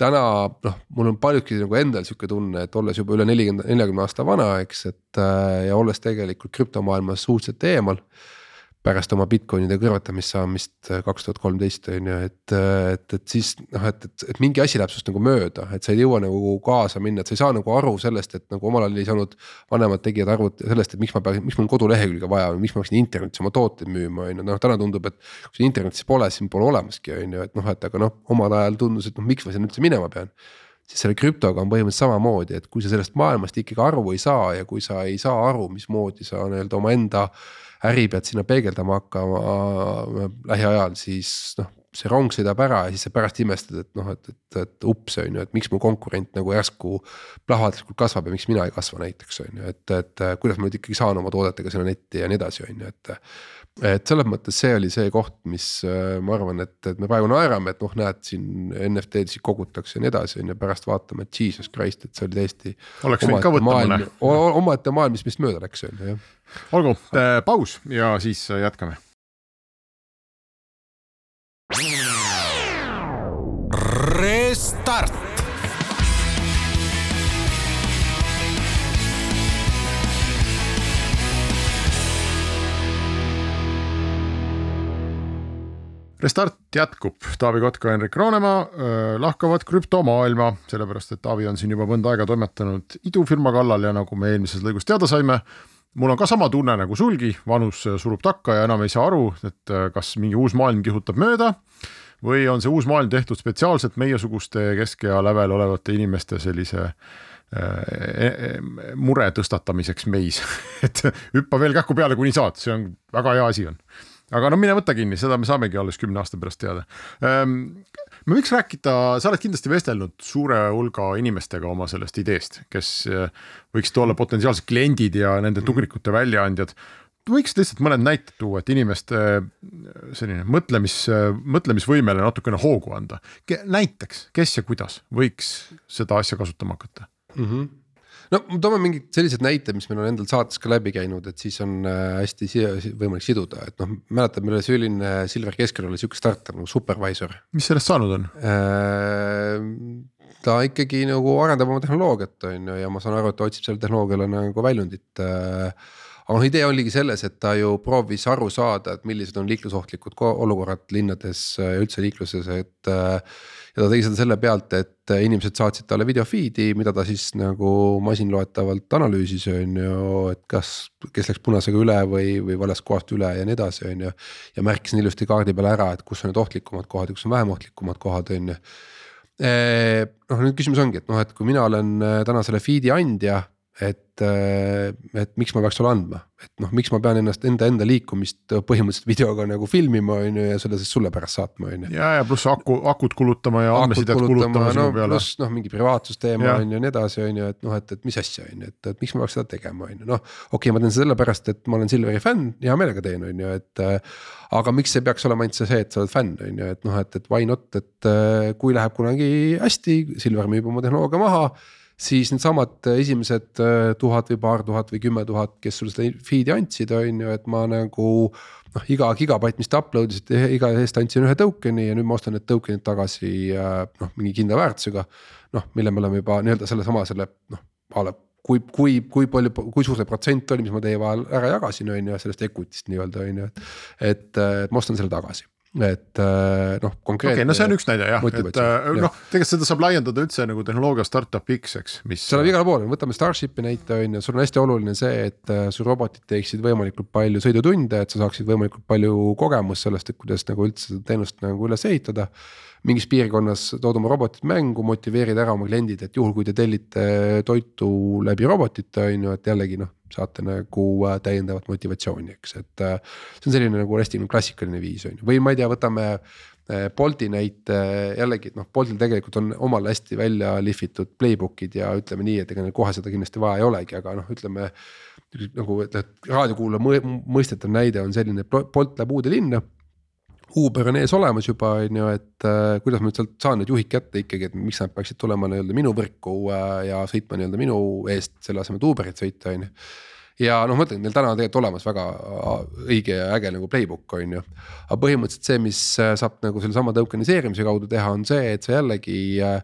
täna noh, mul on paljudki nagu endal sihuke tunne, et olles juba üle nelikümmend, neljakümne aasta vana, eks, et äh, ja olles tegelikult krüptomaailmas suhteliselt eemal pärast oma Bitcoinide kõrvetamist saamist äh, kaks tuhat kolmteist on ju, et, äh, et, et siis noh, et, et, et mingi asi läheb sinust nagu mööda, et sa ei jõua nagu kaasa minna, et sa ei saa nagu aru sellest, et nagu omal ajal ei saanud. vanemad tegijad aru sellest, et miks ma pean, miks mul kodulehekülge vaja või miks ma peaksin internetis oma tooteid müüma, on ju, noh täna tundub, et. kui sul internetis pole, siis pole olemaski, on ju, et noh, et aga noh, omal ajal tundus, et noh, miks ma sinna üldse minema pean siis selle krüptoga on põhimõtteliselt samamoodi, et kui sa sellest maailmast ikkagi aru ei saa ja kui sa ei saa aru, mismoodi sa nii-öelda omaenda äri pead sinna peegeldama hakkama äh, lähiajal, siis noh see rong sõidab ära ja siis sa pärast imestad, et noh, et, et, et ups on ju, et miks mu konkurent nagu järsku plahvatuslikult kasvab ja miks mina ei kasva näiteks on ju, et, et kuidas ma nüüd ikkagi saan oma toodetega sinna netti ja nii edasi, on ju, et et selles mõttes see oli see koht, mis äh, ma arvan, et, et me praegu naerame, et noh, näed siin NFT-sid kogutakse ja nii edasi, on ju, pärast vaatame, et jesus christ, et see oli täiesti. oleks võinud ka võtta mõne. omaette maailm, mis meist mööda läks, on ju, jah. olgu, äh, paus ja siis äh, jätkame. Restart. Restart jätkub, Taavi Kotka ja Henrik Roonemaa lahkavad krüptomaailma, sellepärast et Taavi on siin juba mõnda aega toimetanud idufirma kallal ja nagu me eelmises lõigus teada saime, mul on ka sama tunne nagu sulgi, vanus surub takka ja enam ei saa aru, et kas mingi uus maailm kihutab mööda või on see uus maailm tehtud spetsiaalselt meiesuguste keskea lävel olevate inimeste sellise e e mure tõstatamiseks meis? Et hüppa veel kähku peale, kuni saad, see on väga hea asi on. Aga no mine võta kinni, seda me saamegi alles kümne aasta pärast teada. Ähm, me võiks rääkida, sa oled kindlasti vestelnud suure hulga inimestega oma sellest ideest, kes äh, võiksid olla potentsiaalsed kliendid ja nende tugrikute väljaandjad. Võiks lihtsalt mõned näited tuua, et inimeste äh, selline mõtlemis, äh, mõtlemisvõimele natukene hoogu anda. näiteks, kes ja kuidas võiks seda asja kasutama hakata mm? -hmm no toome mingid sellised näited, mis meil on endal saates ka läbi käinud, et siis on äh, hästi võimalik siduda, et noh, mäletad, meil oli selline Silver keskel oli sihuke startup nagu Supervisor. mis sellest saanud on äh,? ta ikkagi nagu arendab oma tehnoloogiat, on ju, ja ma saan aru, et ta otsib sellele tehnoloogiale nagu väljundit äh, aga noh, idee oligi selles, et ta ju proovis aru saada, et millised on liiklusohtlikud olukorrad linnades ja üldse liikluses, et ja ta tegi seda selle pealt, et inimesed saatsid talle video feed'i, mida ta siis nagu masinloetavalt analüüsis, on ju, et kas, kes läks punasega üle või, või valest kohast üle ja nii edasi, on ju. ja märkis ilusti kaardi peal ära, et kus on need ohtlikumad kohad ja kus on vähem ohtlikumad kohad, on ju. noh, nüüd küsimus ongi, et noh, et kui mina olen täna selle feed'i andja et, äh, et miks ma peaks sulle andma, et noh, miks ma pean ennast enda enda liikumist põhimõtteliselt videoga nagu filmima, on ju, ja selle siis sulle pärast saatma, on ju. ja, ja pluss aku, akut kulutama ja andmesidet kulutama no, sinu peale. pluss noh, mingi privaatsusteema on ju ja nii edasi, on ju, et noh, et, et mis asja on ju, et, et miks ma peaks seda tegema, on ju, noh. okei okay,, ma teen seda sellepärast, et ma olen Silveri fänn, hea meelega teen, on ju, et. aga miks see peaks olema ainult see, see, et sa oled fänn, on ju, et noh, et, et why not, et kui läheb kunagi hästi, Silver müüb oma tehnoloogia maha siis needsamad äh, esimesed äh, tuhat või paar tuhat või kümme tuhat, kes sulle seda feed'i andsid, on ju, et ma nagu. noh, iga gigabait, mis te upload isite, iga eest andsin ühe token'i ja nüüd ma ostan need token'id tagasi äh, noh, mingi kindla väärtusega. noh, mille me oleme juba nii-öelda sellesama selle noh, a la kui, kui, kui palju, kui suur see protsent oli, mis ma teie vahel ära jagasin, on ju, sellest equity'st nii-öelda on ju, et. et, et ma ostan selle tagasi et äh, noh, konkreetne. okei okay,, no see on üks näide jah, et äh, noh, tegelikult seda saab laiendada üldse nagu tehnoloogia startup'iks, eks, mis. see läheb igale poole, võtame Starshipi näite on ju, sul on hästi oluline see, et äh, su robotid teeksid võimalikult palju sõidutunde, et sa saaksid võimalikult palju kogemust sellest, et kuidas nagu üldse seda teenust nagu üles ehitada mingis piirkonnas tood oma robotid mängu, motiveerid ära oma kliendid, et juhul, kui te tellite toitu läbi robotite, on ju, et jällegi noh, saate nagu äh, täiendavat motivatsiooni, eks, et. Äh, see on selline nagu hästi klassikaline viis on ju, või ma ei tea, võtame äh, Bolti näite jällegi, et noh, Boltil tegelikult on omal hästi välja lihvitud playbook'id ja ütleme nii, et ega neil kohe seda kindlasti vaja ei olegi, aga noh, ütleme. nagu, et raadiokuulaja mõistetav näide on selline, Bolt läheb uude linna Uber on ees olemas juba on ju, et äh, kuidas ma nüüd sealt saan need juhid kätte ikkagi, et miks nad peaksid tulema nii-öelda minu võrku äh, ja sõitma nii-öelda minu eest, selle asemel et Uberit sõita, on ju ja noh, ma ütlen, neil täna on tegelikult olemas väga äh, õige ja äge nagu playbook on ju. aga põhimõtteliselt see, mis äh, saab nagu sellesama tokeniseerimise kaudu teha, on see, et sa jällegi äh,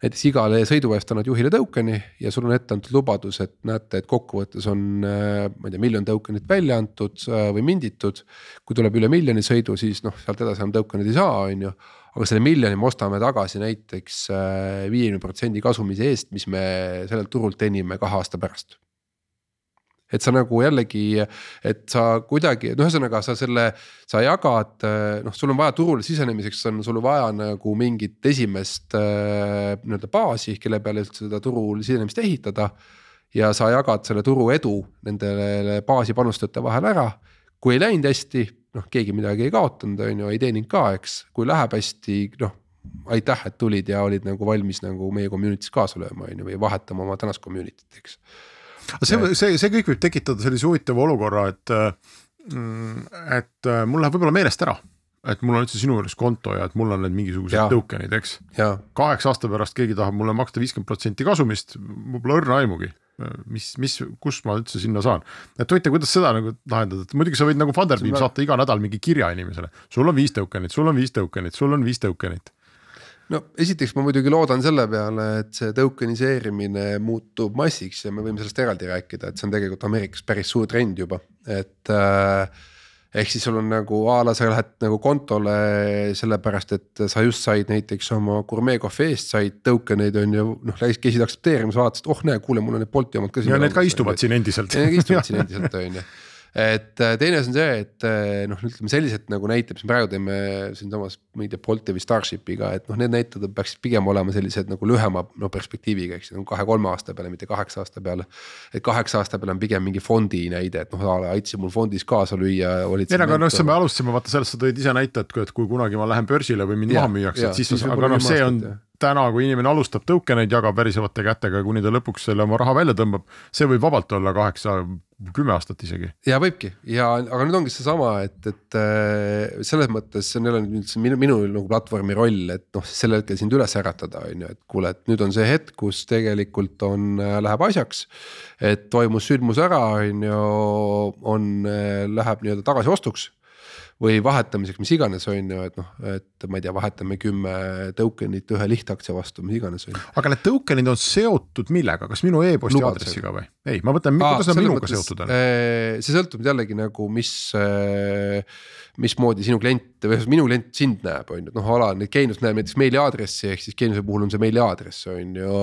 näiteks igale sõidu eest annad juhile tokeni ja sul on ette antud lubadus, et näete, et kokkuvõttes on, äh, ma ei tea, miljon tokenit välja antud äh, või minditud. kui tuleb üle miljoni sõidu, siis noh, sealt edasi enam tokenit ei saa, on ju. aga selle miljoni me ostame tagasi näiteks äh, viiekümne protsendi kasumise eest, mis me sellelt turult teenime kahe aasta pärast et sa nagu jällegi, et sa kuidagi, no ühesõnaga sa selle, sa jagad, noh, sul on vaja turule sisenemiseks on sul vaja nagu mingit esimest äh, nii-öelda baasi, kelle peale üldse seda turul sisenemist ehitada. ja sa jagad selle turu edu nendele baasi panustajate vahel ära. kui ei läinud hästi, noh, keegi midagi ei kaotanud, on ju, ei teeninud ka, eks, kui läheb hästi, noh aitäh, et tulid ja olid nagu valmis nagu meie community's kaasa lööma, on ju, või vahetama oma tänast community't, eks see, see, see kõik võib tekitada sellise huvitava olukorra, et, mm, et äh, mul läheb võib-olla meelest ära. Et mul on üldse sinu juures konto ja et mul on need mingisugused token'id, eks. kaheksa aasta pärast keegi tahab mulle maksta viiskümmend protsenti kasumist, mul pole õrna aimugi, mis, mis, kust ma üldse sinna saan. et huvitav, kuidas seda nagu lahendada, et muidugi sa võid nagu Funderbeam saata iga nädal mingi kirja inimesele, sul on viis token'it, sul on viis token'it, sul on viis token'it no esiteks ma muidugi loodan selle peale, et see tokeniseerimine muutub massiks ja me võime sellest eraldi rääkida, et see on tegelikult Ameerikas päris suur trend juba, et äh, ehk siis sul on nagu a la sa lähed nagu kontole sellepärast, et sa just said näiteks oma gurmeekohvi eest said token eid on ju noh, käisid aktsepteerimas, vaatasid, oh näe, kuule, mul on need Bolti omad ka. ja need ka istuvad siin endiselt. Need istuvad siin endiselt on ju et äh, teine asi on see, et äh, noh, ütleme sellised nagu näited, mis me praegu teeme siinsamas, ma ei tea, Bolti või Starshipiga, et noh, need näited peaksid pigem olema sellised nagu lühema no perspektiiviga, eks ju, nagu kahe-kolme aasta peale, mitte kaheksa aasta peale. et kaheksa aasta peale on pigem mingi fondi näide, et noh, aitasid mul fondis kaasa lüüa. ei, aga noh, see me alustasime, vaata sellest sa tõid ise näite, et kui kunagi ma lähen börsile või mind maha müüakse, et siis, siis, aga noh, see on täna, kui inimene alustab token eid, jagab värisevate kätega, kuni ta lõpuks selle oma raha välja tõmbab, see võib vabalt olla kaheksa, kümme aastat isegi. ja võibki ja, aga nüüd ongi seesama, et, et äh, selles mõttes see on jälle nüüd minu, minu nagu platvormi roll, et noh, sel hetkel sind üles äratada, on ju, et kuule, et nüüd on see hetk, kus tegelikult on, äh, läheb asjaks. et toimus sündmus ära, on ju, on, äh, läheb nii-öelda tagasiostuks või vahetamiseks, mis iganes, on ju, et noh, et ma ei tea, vahetame kümme token'it ühe lihtaktsia vastu, mis iganes aga need token'id on seotud millega, kas minu e-posti aadressiga või? ei, ma mõtlen, kuidas nad minuga mõttes, seotud on? Eh, see sõltub jällegi nagu, mis äh, mismoodi sinu klient või minu klient sind näeb, on ju, noh, ala nüüd Geenius näeb näiteks meiliaadressi, ehk siis Geeniuse puhul on see meiliaadress, on ju.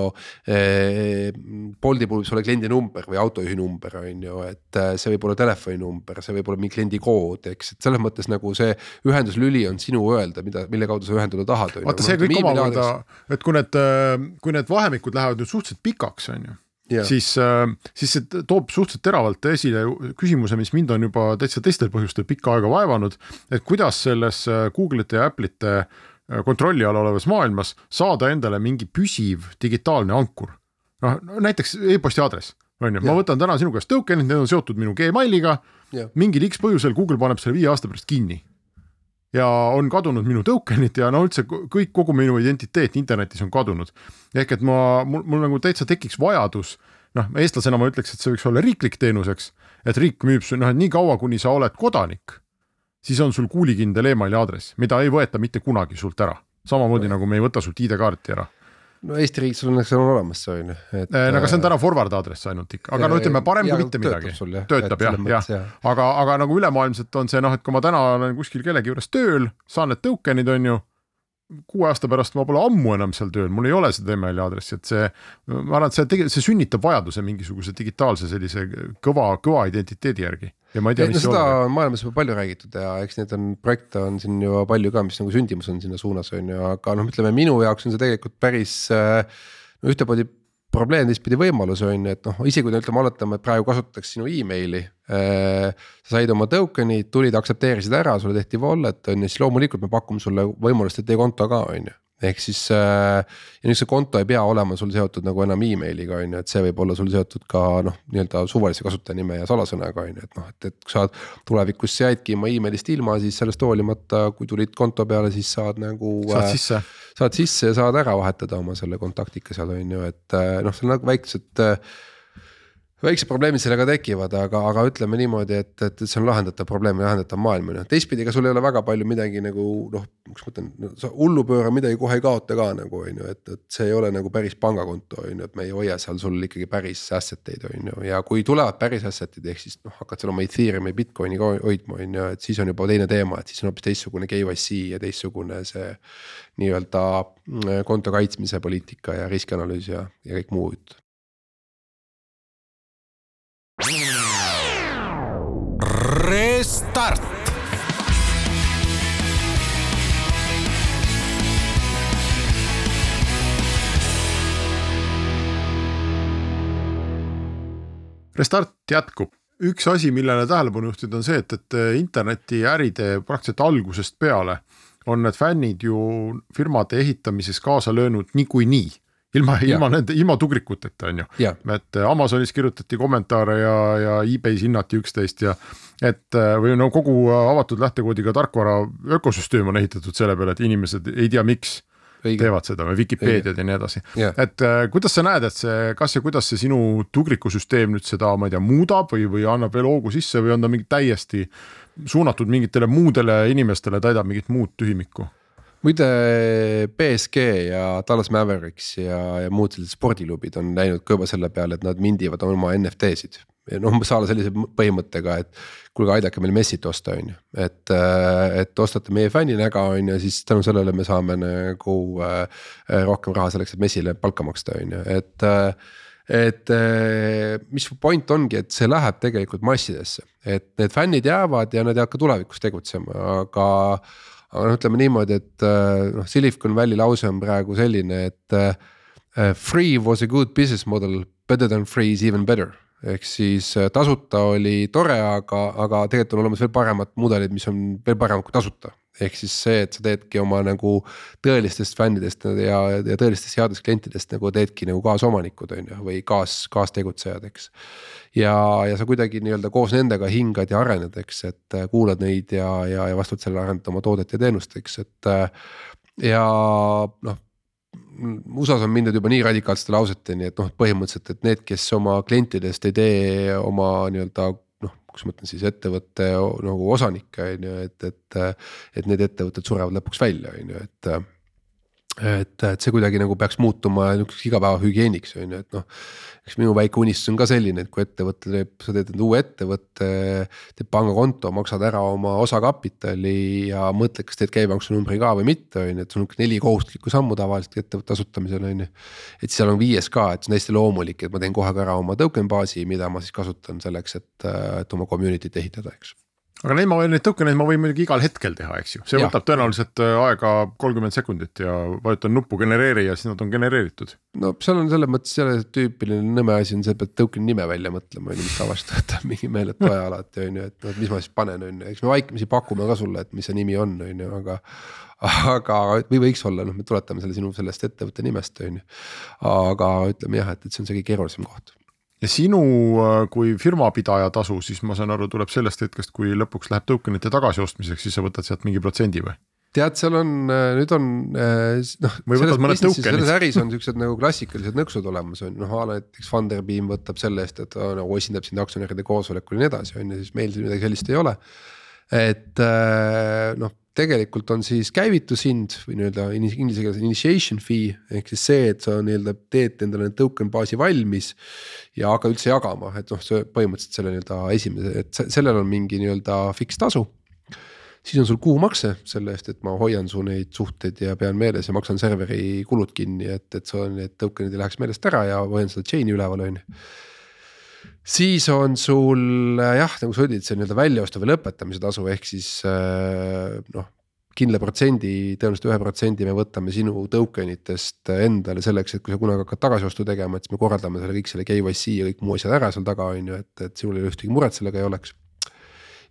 Bolti puhul võib see olla kliendi number või autojuhi number, on ju, et äh, see võib olla telefoninumber, see võib olla mingi kliendi kood, eks, et selles mõttes nagu see ühenduslüli on sinu öelda, mida, mille kaudu sa ühenduda tahad. vaata, see kõik omakorda, et kui need, äh, kui need vahemikud lähevad nüüd suhteliselt pikaks, on ju Yeah. siis, äh, siis see toob suhteliselt teravalt esile küsimuse, mis mind on juba täitsa teistel põhjustel pikka aega vaevanud, et kuidas selles Google'ite ja Apple'ite kontrolli all olevas maailmas saada endale mingi püsiv digitaalne ankur. Noh, näiteks e-posti aadress, on ju, ma võtan täna sinu käest token'id, need on seotud minu Gmailiga, mingil X põhjusel Google paneb selle viie aasta pärast kinni ja on kadunud minu token'id ja no üldse kõik, kogu minu identiteet internetis on kadunud. ehk et ma, mul, mul nagu täitsa tekiks vajadus, noh, eestlasena ma ütleks, et see võiks olla riiklik teenus, eks. et riik müüb su noh, et nii kaua, kuni sa oled kodanik, siis on sul kuulikindel emaili aadress, mida ei võeta mitte kunagi sult ära. samamoodi nagu me ei võta sult ID-kaarti ära no Eesti riigis õnneks on olemas see on ju, et. no aga see on äh, täna forward aadress ainult ikka, aga no ütleme parem kui mitte midagi. töötab jah, jah., aga, aga nagu ülemaailmselt on see noh, et kui ma täna olen kuskil kellegi juures tööl, saan need token'id on ju kuue aasta pärast ma pole ammu enam seal tööl, mul ei ole seda emaili aadressi, et see, ma arvan, et see tegelikult, see sünnitab vajaduse mingisuguse digitaalse sellise kõva, kõva identiteedi järgi. Ja ma ei tea, mis seda on maailmas juba palju räägitud ja eks neid on projekte on siin ju palju ka, mis nagu sündimus on sinna suunas on ju, aga noh, ütleme minu jaoks on see tegelikult päris äh, no ühtemoodi probleem teistpidi võimalus on ju, et noh, isegi kui ütleme, oletame, et praegu kasutatakse sinu emaili äh,. sa said oma token'i, tulid, aktsepteerisid ära, sulle tehti wallet on ju, siis loomulikult me pakume sulle võimalust, et tee konto ka on ju ehk siis äh, ja nüüd see konto ei pea olema sul seotud nagu enam emailiga on ju, et see võib olla sul seotud ka noh, nii-öelda suvalise kasutajanime ja salasõnaga on ju, et noh, et, et kui sa tulevikus jäidki oma emailist ilma, siis sellest hoolimata, kui tulid konto peale, siis saad nagu. saad sisse. saad sisse ja saad ära vahetada oma selle kontaktika seal on ju, et noh, see on nagu väiksed väiksed probleemid sellega tekivad, aga, aga ütleme niimoodi, et, et see on lahendatav probleem lahendatav maailm on ju, teistpidi, ega sul ei ole väga palju midagi nagu noh, kuidas ma ütlen no,, sa hullupööra midagi kohe ei kaota ka nagu on ju, et, et see ei ole nagu päris pangakonto on ju, et me ei hoia seal sul ikkagi päris asset eid on ju ja kui tulevad päris asset'id, ehk siis noh, hakkad seal oma Ethereumi, Bitcoini ka hoidma on ju, et siis on juba teine teema, et siis on hoopis teistsugune KYC ja teistsugune see. nii-öelda mm, konto kaitsmise poliitika ja riskianalüüs ja, ja kõik muu jutt Restart. Jätkub, üks asi, millele tähelepanu juhtida, on see, et, et internetiäride praktiliselt algusest peale on need fännid ju firmade ehitamises kaasa löönud niikuinii ilma, ilma nende, ilma tugrikuteta on ju, et Amazonis kirjutati kommentaare ja, ja e-base hinnati üksteist ja. et või no kogu avatud lähtekoodiga tarkvara ökosüsteem on ehitatud selle peale, et inimesed ei tea, miks Õige. teevad seda või Vikipeediad ja nii edasi et äh, kuidas sa näed, et see, kas ja kuidas see sinu tugrikusüsteem nüüd seda, ma ei tea, muudab või, või annab veel hoogu sisse või on ta mingi täiesti suunatud mingitele muudele inimestele, täidab mingit muud tühimikku? Muide BSG ja Dallas Mavericks ja, ja muud sellised spordiklubid on läinud ka juba selle peale, et nad mindivad oma NFT-sid. noh, umbes a la sellise põhimõttega, et kuulge, aidake meil Messit osta, on ju, et, et ostate meie fänninäga, on ju, siis tänu sellele me saame nagu äh, rohkem raha selleks, et Messile palka maksta, on ju, et äh, et mis point ongi, et see läheb tegelikult massidesse, et need fännid jäävad ja nad jäävad ka tulevikus tegutsema, aga aga noh, ütleme niimoodi, et äh, noh, Silicon Valley lause on praegu selline, et uh, free was a good business model, better than free is even better. ehk siis tasuta oli tore, aga, aga tegelikult on olemas veel paremad mudelid, mis on veel paremad kui tasuta ehk siis see, et sa teedki oma nagu tõelistest fännidest ja, ja tõelistest headest klientidest nagu teedki nagu kaasomanikud, on ju, või kaas, kaastegutsejad, eks. ja, ja sa kuidagi nii-öelda koos nendega hingad ja arened, eks, et äh, kuulad neid ja, ja, ja vastavalt sellele arendad oma toodet ja teenust, eks, et. Äh, ja noh USA-s on mindud juba nii radikaalsete lauseteni, et noh, põhimõtteliselt, et need, kes oma klientidest ei tee oma nii-öelda kus ma mõtlen siis ettevõtte nagu osanikke on ju, et, et. et need ettevõtted surevad lõpuks välja, on ju, et et, et see kuidagi nagu peaks muutuma niisuguseks igapäevahügieeniks on ju, et noh. eks minu väike unistus on ka selline, et kui ettevõte teeb, sa teed enda uue ettevõtte, teed pangakonto, maksad ära oma osakapitali ja mõtled, kas teed käibemaksunumbri ka või mitte, on ju, et sul on neli kohustuslikku sammu tavaliselt ettevõtte asutamisel on ju. et seal on viies ka, et see on hästi loomulik, et ma teen kohe ka ära oma token baasi, mida ma siis kasutan selleks, et, et oma community't ehitada, eks aga neid ma neid tokeneid ma võin muidugi igal hetkel teha, eks ju, see ja. võtab tõenäoliselt äh, aega kolmkümmend sekundit ja vajutan nuppu genereeri ja siis nad on genereeritud. no seal on selles mõttes jälle tüüpiline nõme asi on see, et pead token'i nime välja mõtlema, on ju, mis tavaliselt võtab mingi meeletu aja alati on ju, et noh, mis ma siis panen, on ju, eks me vaikimisi pakume ka sulle, et mis see nimi on, on ju, aga aga, või võiks olla, noh, me tuletame selle sinu sellest ettevõtte nimest, on ju. aga ütleme jah, et, et see on see kõige keerulisem koht ja sinu äh, kui firmapidaja tasu, siis ma saan aru, tuleb sellest hetkest, kui lõpuks läheb tokenite tagasiostmiseks, siis sa võtad sealt mingi protsendi või? tead, seal on, äh, nüüd on äh, noh. selles äris on siuksed nagu klassikalised nõksud olemas on ju, noh a la näiteks Funderbeam võtab selle eest, et ta nagu esindab sind aktsionäride koosolekul ja nii edasi, on ju, siis meil midagi sellist ei ole. Et noh tegelikult on siis käivitushind või nii-öelda inglise keeles initiation fee ehk siis see, et sa nii-öelda teed endale token baasi valmis. ja hakka üldse jagama, et noh, see põhimõtteliselt selle nii-öelda esimese, et sellel on mingi nii-öelda fiks tasu. siis on sul kuumakse selle eest, et ma hoian su neid suhteid ja pean meeles ja maksan serveri kulud kinni, et, et sul need token'id ei läheks meelest ära ja hoian seda chain'i üleval, on ju siis on sul jah, nagu sa ütled, see nii-öelda väljaostu või lõpetamise tasu, ehk siis äh, noh kindla protsendi, tõenäoliselt ühe protsendi me võtame sinu token itest endale selleks, et kui sa kunagi hakkad tagasiostu tegema, et siis me korraldame selle kõik selle KYC ja kõik muu asjad ära seal taga on ju, et, et sinul ei ole ühtegi muret sellega ei oleks.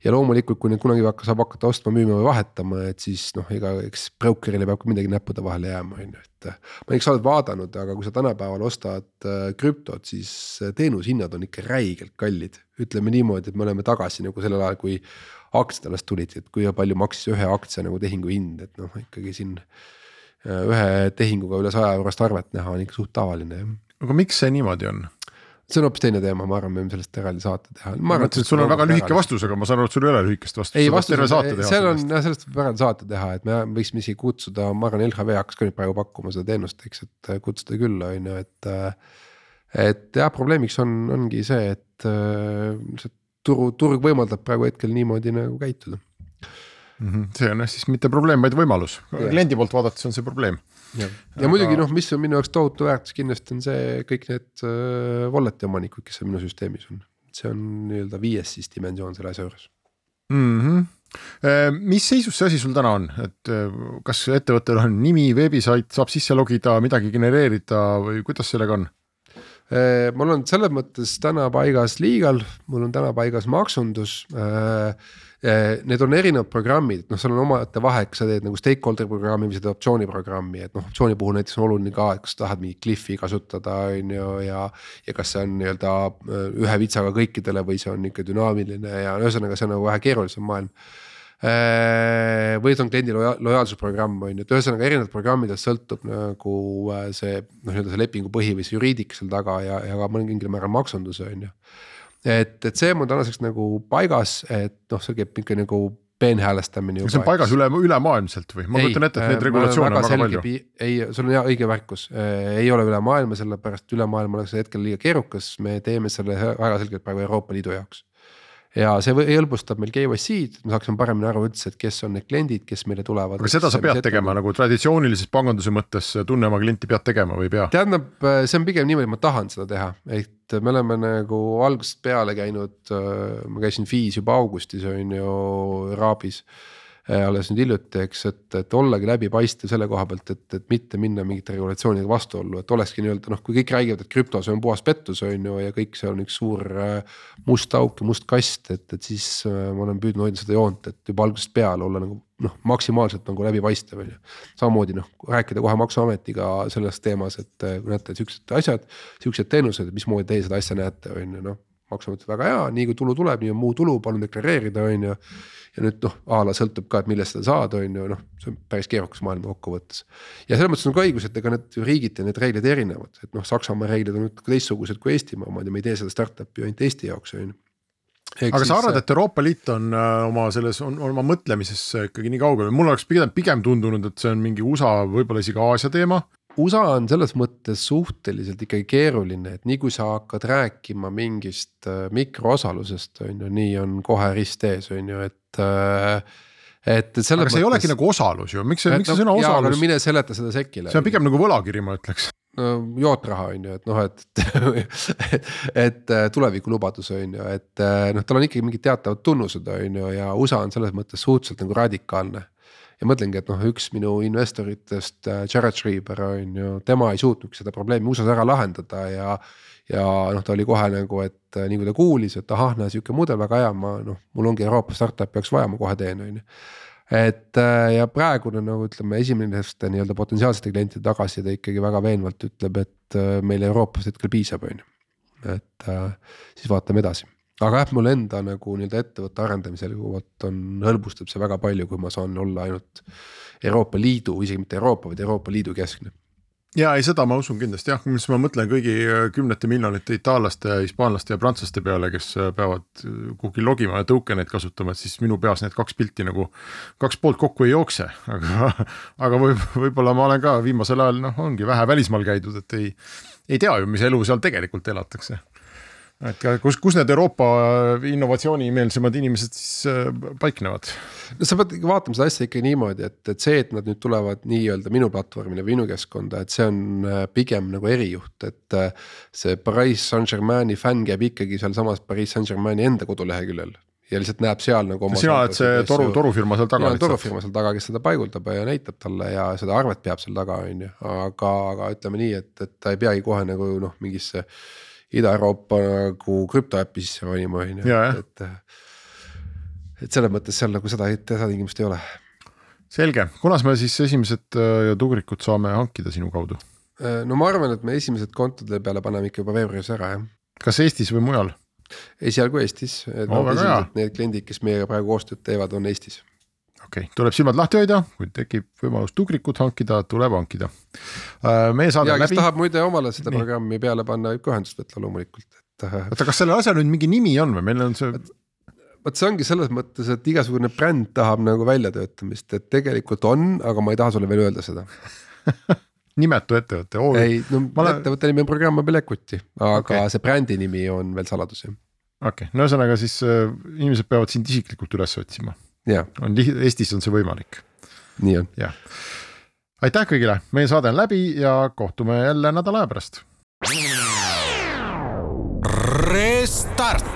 Ja loomulikult, kui nüüd kunagi hakka, saab hakata ostma, müüma või vahetama, et siis noh, ega eks broker'ile peab ka midagi näppude vahele jääma, on ju, et. ma ei tea, kas sa oled vaadanud, aga kui sa tänapäeval ostad äh, krüptot, siis äh, teenushinnad on ikka räigelt kallid. ütleme niimoodi, et me oleme tagasi nagu sellel ajal, kui aktsiad alles tulid, et kui palju maksis ühe aktsia nagu tehingu hind, et noh, ikkagi siin äh, ühe tehinguga üle saja eurost arvet näha on ikka suht tavaline jah. aga miks see niimoodi on? See on hoopis teine teema, ma arvan, me võime sellest eraldi saate teha. ma mõtlesin, et sul on väga lühike vastus, aga ma saan aru, et sul ei ole lühikest vastust. ei vastus, seal on sellest võib eraldi saate teha, et me võiksime isegi kutsuda, ma arvan, LHV hakkas ka nüüd praegu pakkuma seda teenust, eks, et äh, kutsuda külla, on ju, et. Äh, et jah, probleemiks on, ongi see, et see turu, turg võimaldab praegu hetkel niimoodi nagu käituda mm. -hmm. see on jah siis mitte probleem, vaid võimalus, kliendi poolt vaadates on see probleem ja, ja Aga... muidugi noh, mis on minu jaoks tohutu väärtus kindlasti on see kõik need äh, wallet'i omanikud, kes on minu süsteemis on. see on nii-öelda viies siis dimensioon selle asja juures mm. -hmm mis seisus see asi sul täna on, et äh, kas ettevõttel on nimi, veebisait, saab sisse logida, midagi genereerida või kuidas sellega on? Äh, mul on selles mõttes täna paigas legal, mul on täna paigas maksundus Eh, need on erinevad programmid, noh, seal on omaette vahe, kas sa teed nagu stakeholder programmi või sa teed optsiooniprogrammi, et noh, optsiooni puhul näiteks on oluline ka, et kas tahad mingit cliff'i kasutada, on ju, ja. ja kas see on nii-öelda äh, ühe vitsaga kõikidele või see on ikka dünaamiline ja ühesõnaga, see on nagu vähe keerulisem maailm äh, või see on kliendi loja-, lojaalsusprogramm on ju, et ühesõnaga erinevad programmidest sõltub nagu äh, see noh, nii-öelda see lepingu põhi või see juriidika seal taga ja, ja ka mingil määral maksundus on ju et, et see on tänaseks nagu paigas, et noh, see käib ikka nagu peenhäälestamine. see on paigas üle, ülemaailmselt või? ma kujutan ette, et neid äh, regulatsioone on väga palju. ei, sul on hea õige märkus, äh, ei ole üle maailma, sellepärast üle maailma oleks hetkel liiga keerukas, me teeme selle väga selgelt praegu Euroopa Liidu jaoks ja see hõlbustab meil KYC-d, me saaksime paremini aru üldse, et kes on need kliendid, kes meile tulevad. aga seda sa pead tegema nagu traditsioonilises panganduse mõttes tunne oma klienti pead tegema või ei pea? tähendab, see on pigem niimoodi, ma tahan seda teha, et me oleme nagu algusest peale käinud, ma käisin FI-s juba augustis on ju, Raabis alles nüüd hiljuti, eks, et, et ollagi läbipaistev selle koha pealt, et, et mitte minna mingite regulatsioonidega vastuollu, et olekski nii-öelda noh, kui kõik räägivad, et krüpto, see on puhas pettus, on ju, ja kõik see on üks suur äh, must auk ja must kast, et, et siis äh, ma olen püüdnud hoida seda joont, et juba algusest peale olla nagu noh, maksimaalselt nagu läbipaistev on ju. samamoodi noh, rääkida kohe maksuametiga selles teemas, et kui näete siuksed asjad, siuksed teenused, mismoodi teie seda asja näete, on ju noh maksuamet väga hea, nii kui tulu tuleb, nii on muu tulu, palun deklareerida, on ju ja nüüd noh, a la sõltub ka, et millest seda saada, on ju, noh, see on päris keerukas maailm kokkuvõttes. ja selles mõttes on ka õigus, et ega need riigiti need reeglid erinevad, et noh, Saksamaa reeglid on natuke teistsugused kui Eestimaa omad ja me ei tee seda startup'i ainult Eesti jaoks, on ju. aga siis, sa arvad, et Euroopa Liit on äh, oma selles, on oma mõtlemises ikkagi nii kaugel, mul oleks pigem, pigem tundunud, et see on mingi USA, võib-olla isegi Aasia teema USA on selles mõttes suhteliselt ikkagi keeruline, et nii kui sa hakkad rääkima mingist äh, mikroosalusest, on ju, nii on kohe rist ees, on ju, et äh, et selles aga see mõttes... ei olegi nagu osalus ju, miks see, miks see sõna osalus? Mine seleta seda sekile. see on pigem nagu võlakiri, ma ütleks. no jootraha on ju, et noh, et et, et äh, tulevikulubadus on ju, et noh, tal on ikkagi mingid teatavad tunnused on ju ja USA on selles mõttes suhteliselt nagu radikaalne ja mõtlengi, et noh, üks minu investoritest, äh, Jared Schreiber on ju, tema ei suutnudki seda probleemi USA-s ära lahendada ja. ja noh, ta oli kohe nagu, et äh, nii kui ta kuulis, et ahah, näe sihuke mudel väga hea, ma noh, mul ongi Euroopa startup'i jaoks vaja, ma kohe teen, on ju et äh, ja praegune nagu ütleme, esimeste nii-öelda potentsiaalsete klientide tagasiside ikkagi väga veenvalt ütleb, et meil Euroopas hetkel piisab, on ju. et siis vaatame edasi aga jah, mul enda nagu nii-öelda ettevõtte arendamisel vot on, hõlbustab see väga palju, kui ma saan olla ainult Euroopa Liidu, isegi mitte Euroopa, vaid Euroopa Liidu keskne ja ei, seda ma usun kindlasti jah, mis ma mõtlen kõigi äh, kümnete miljonite itaallaste, hispaanlaste ja prantslaste peale, kes äh, peavad äh, kuhugi logima ja token'eid kasutama, et siis minu peas need kaks pilti nagu. kaks poolt kokku ei jookse, aga, aga võib, võib-olla ma olen ka viimasel ajal noh, ongi vähe välismaal käidud, et ei. ei tea ju, mis elu seal tegelikult elatakse et kus, kus need Euroopa innovatsioonimeelsemad inimesed siis äh, paiknevad? no sa pead vaatama seda asja ikka niimoodi, et, et see, et nad nüüd tulevad nii-öelda minu platvormile või minu keskkonda, et see on äh, pigem nagu erijuht, et. Äh, see Pariis Saint-Germaini fänn käib ikkagi sealsamas Pariis Saint-Germaini enda koduleheküljel ja lihtsalt näeb seal nagu. sina oled see toru, torufirma seal taga. torufirma seal taga, kes seda paiguldab ja näitab talle ja seda arvet peab seal taga, on ju, aga, aga ütleme nii, et, et ta ei peagi kohe nagu noh, mingisse Ida-Euroopa nagu krüptoäppi sisse valima, on ju, et, et. et selles mõttes seal nagu seda, seda tingimust ei ole. selge, kunas me siis esimesed äh, tugrikud saame hankida sinu kaudu? Äh, no ma arvan, et me esimesed kontode peale paneme ikka juba veebruaris ära jah. kas Eestis või mujal? esialgu Eestis, et oh, no, need kliendid, kes meiega praegu koostööd teevad, on Eestis okei okay., tuleb silmad lahti hoida, kui tekib võimalus tugrikut hankida, tuleb hankida. Äh, meie saade ja, läbi. kes tahab muide omale seda Nii. programmi peale panna, võib ka ühendust võtta loomulikult, et. Äh, oota, kas sellel asjal nüüd mingi nimi on või meil on see? vot see ongi selles mõttes, et igasugune bränd tahab nagu väljatöötamist, et tegelikult on, aga ma ei taha sulle veel öelda seda nimetu ettevõte oh,. ei, no olen... ettevõtte nimi on Programma Belekuti, aga okay. see brändi nimi on veel saladus jah. okei okay., no ühesõnaga siis äh, inimesed peavad sind isiklikult üles otsima on, Eestis on see võimalik. nii on. jah, aitäh kõigile, meie saade on läbi ja kohtume jälle nädala aja pärast. Restart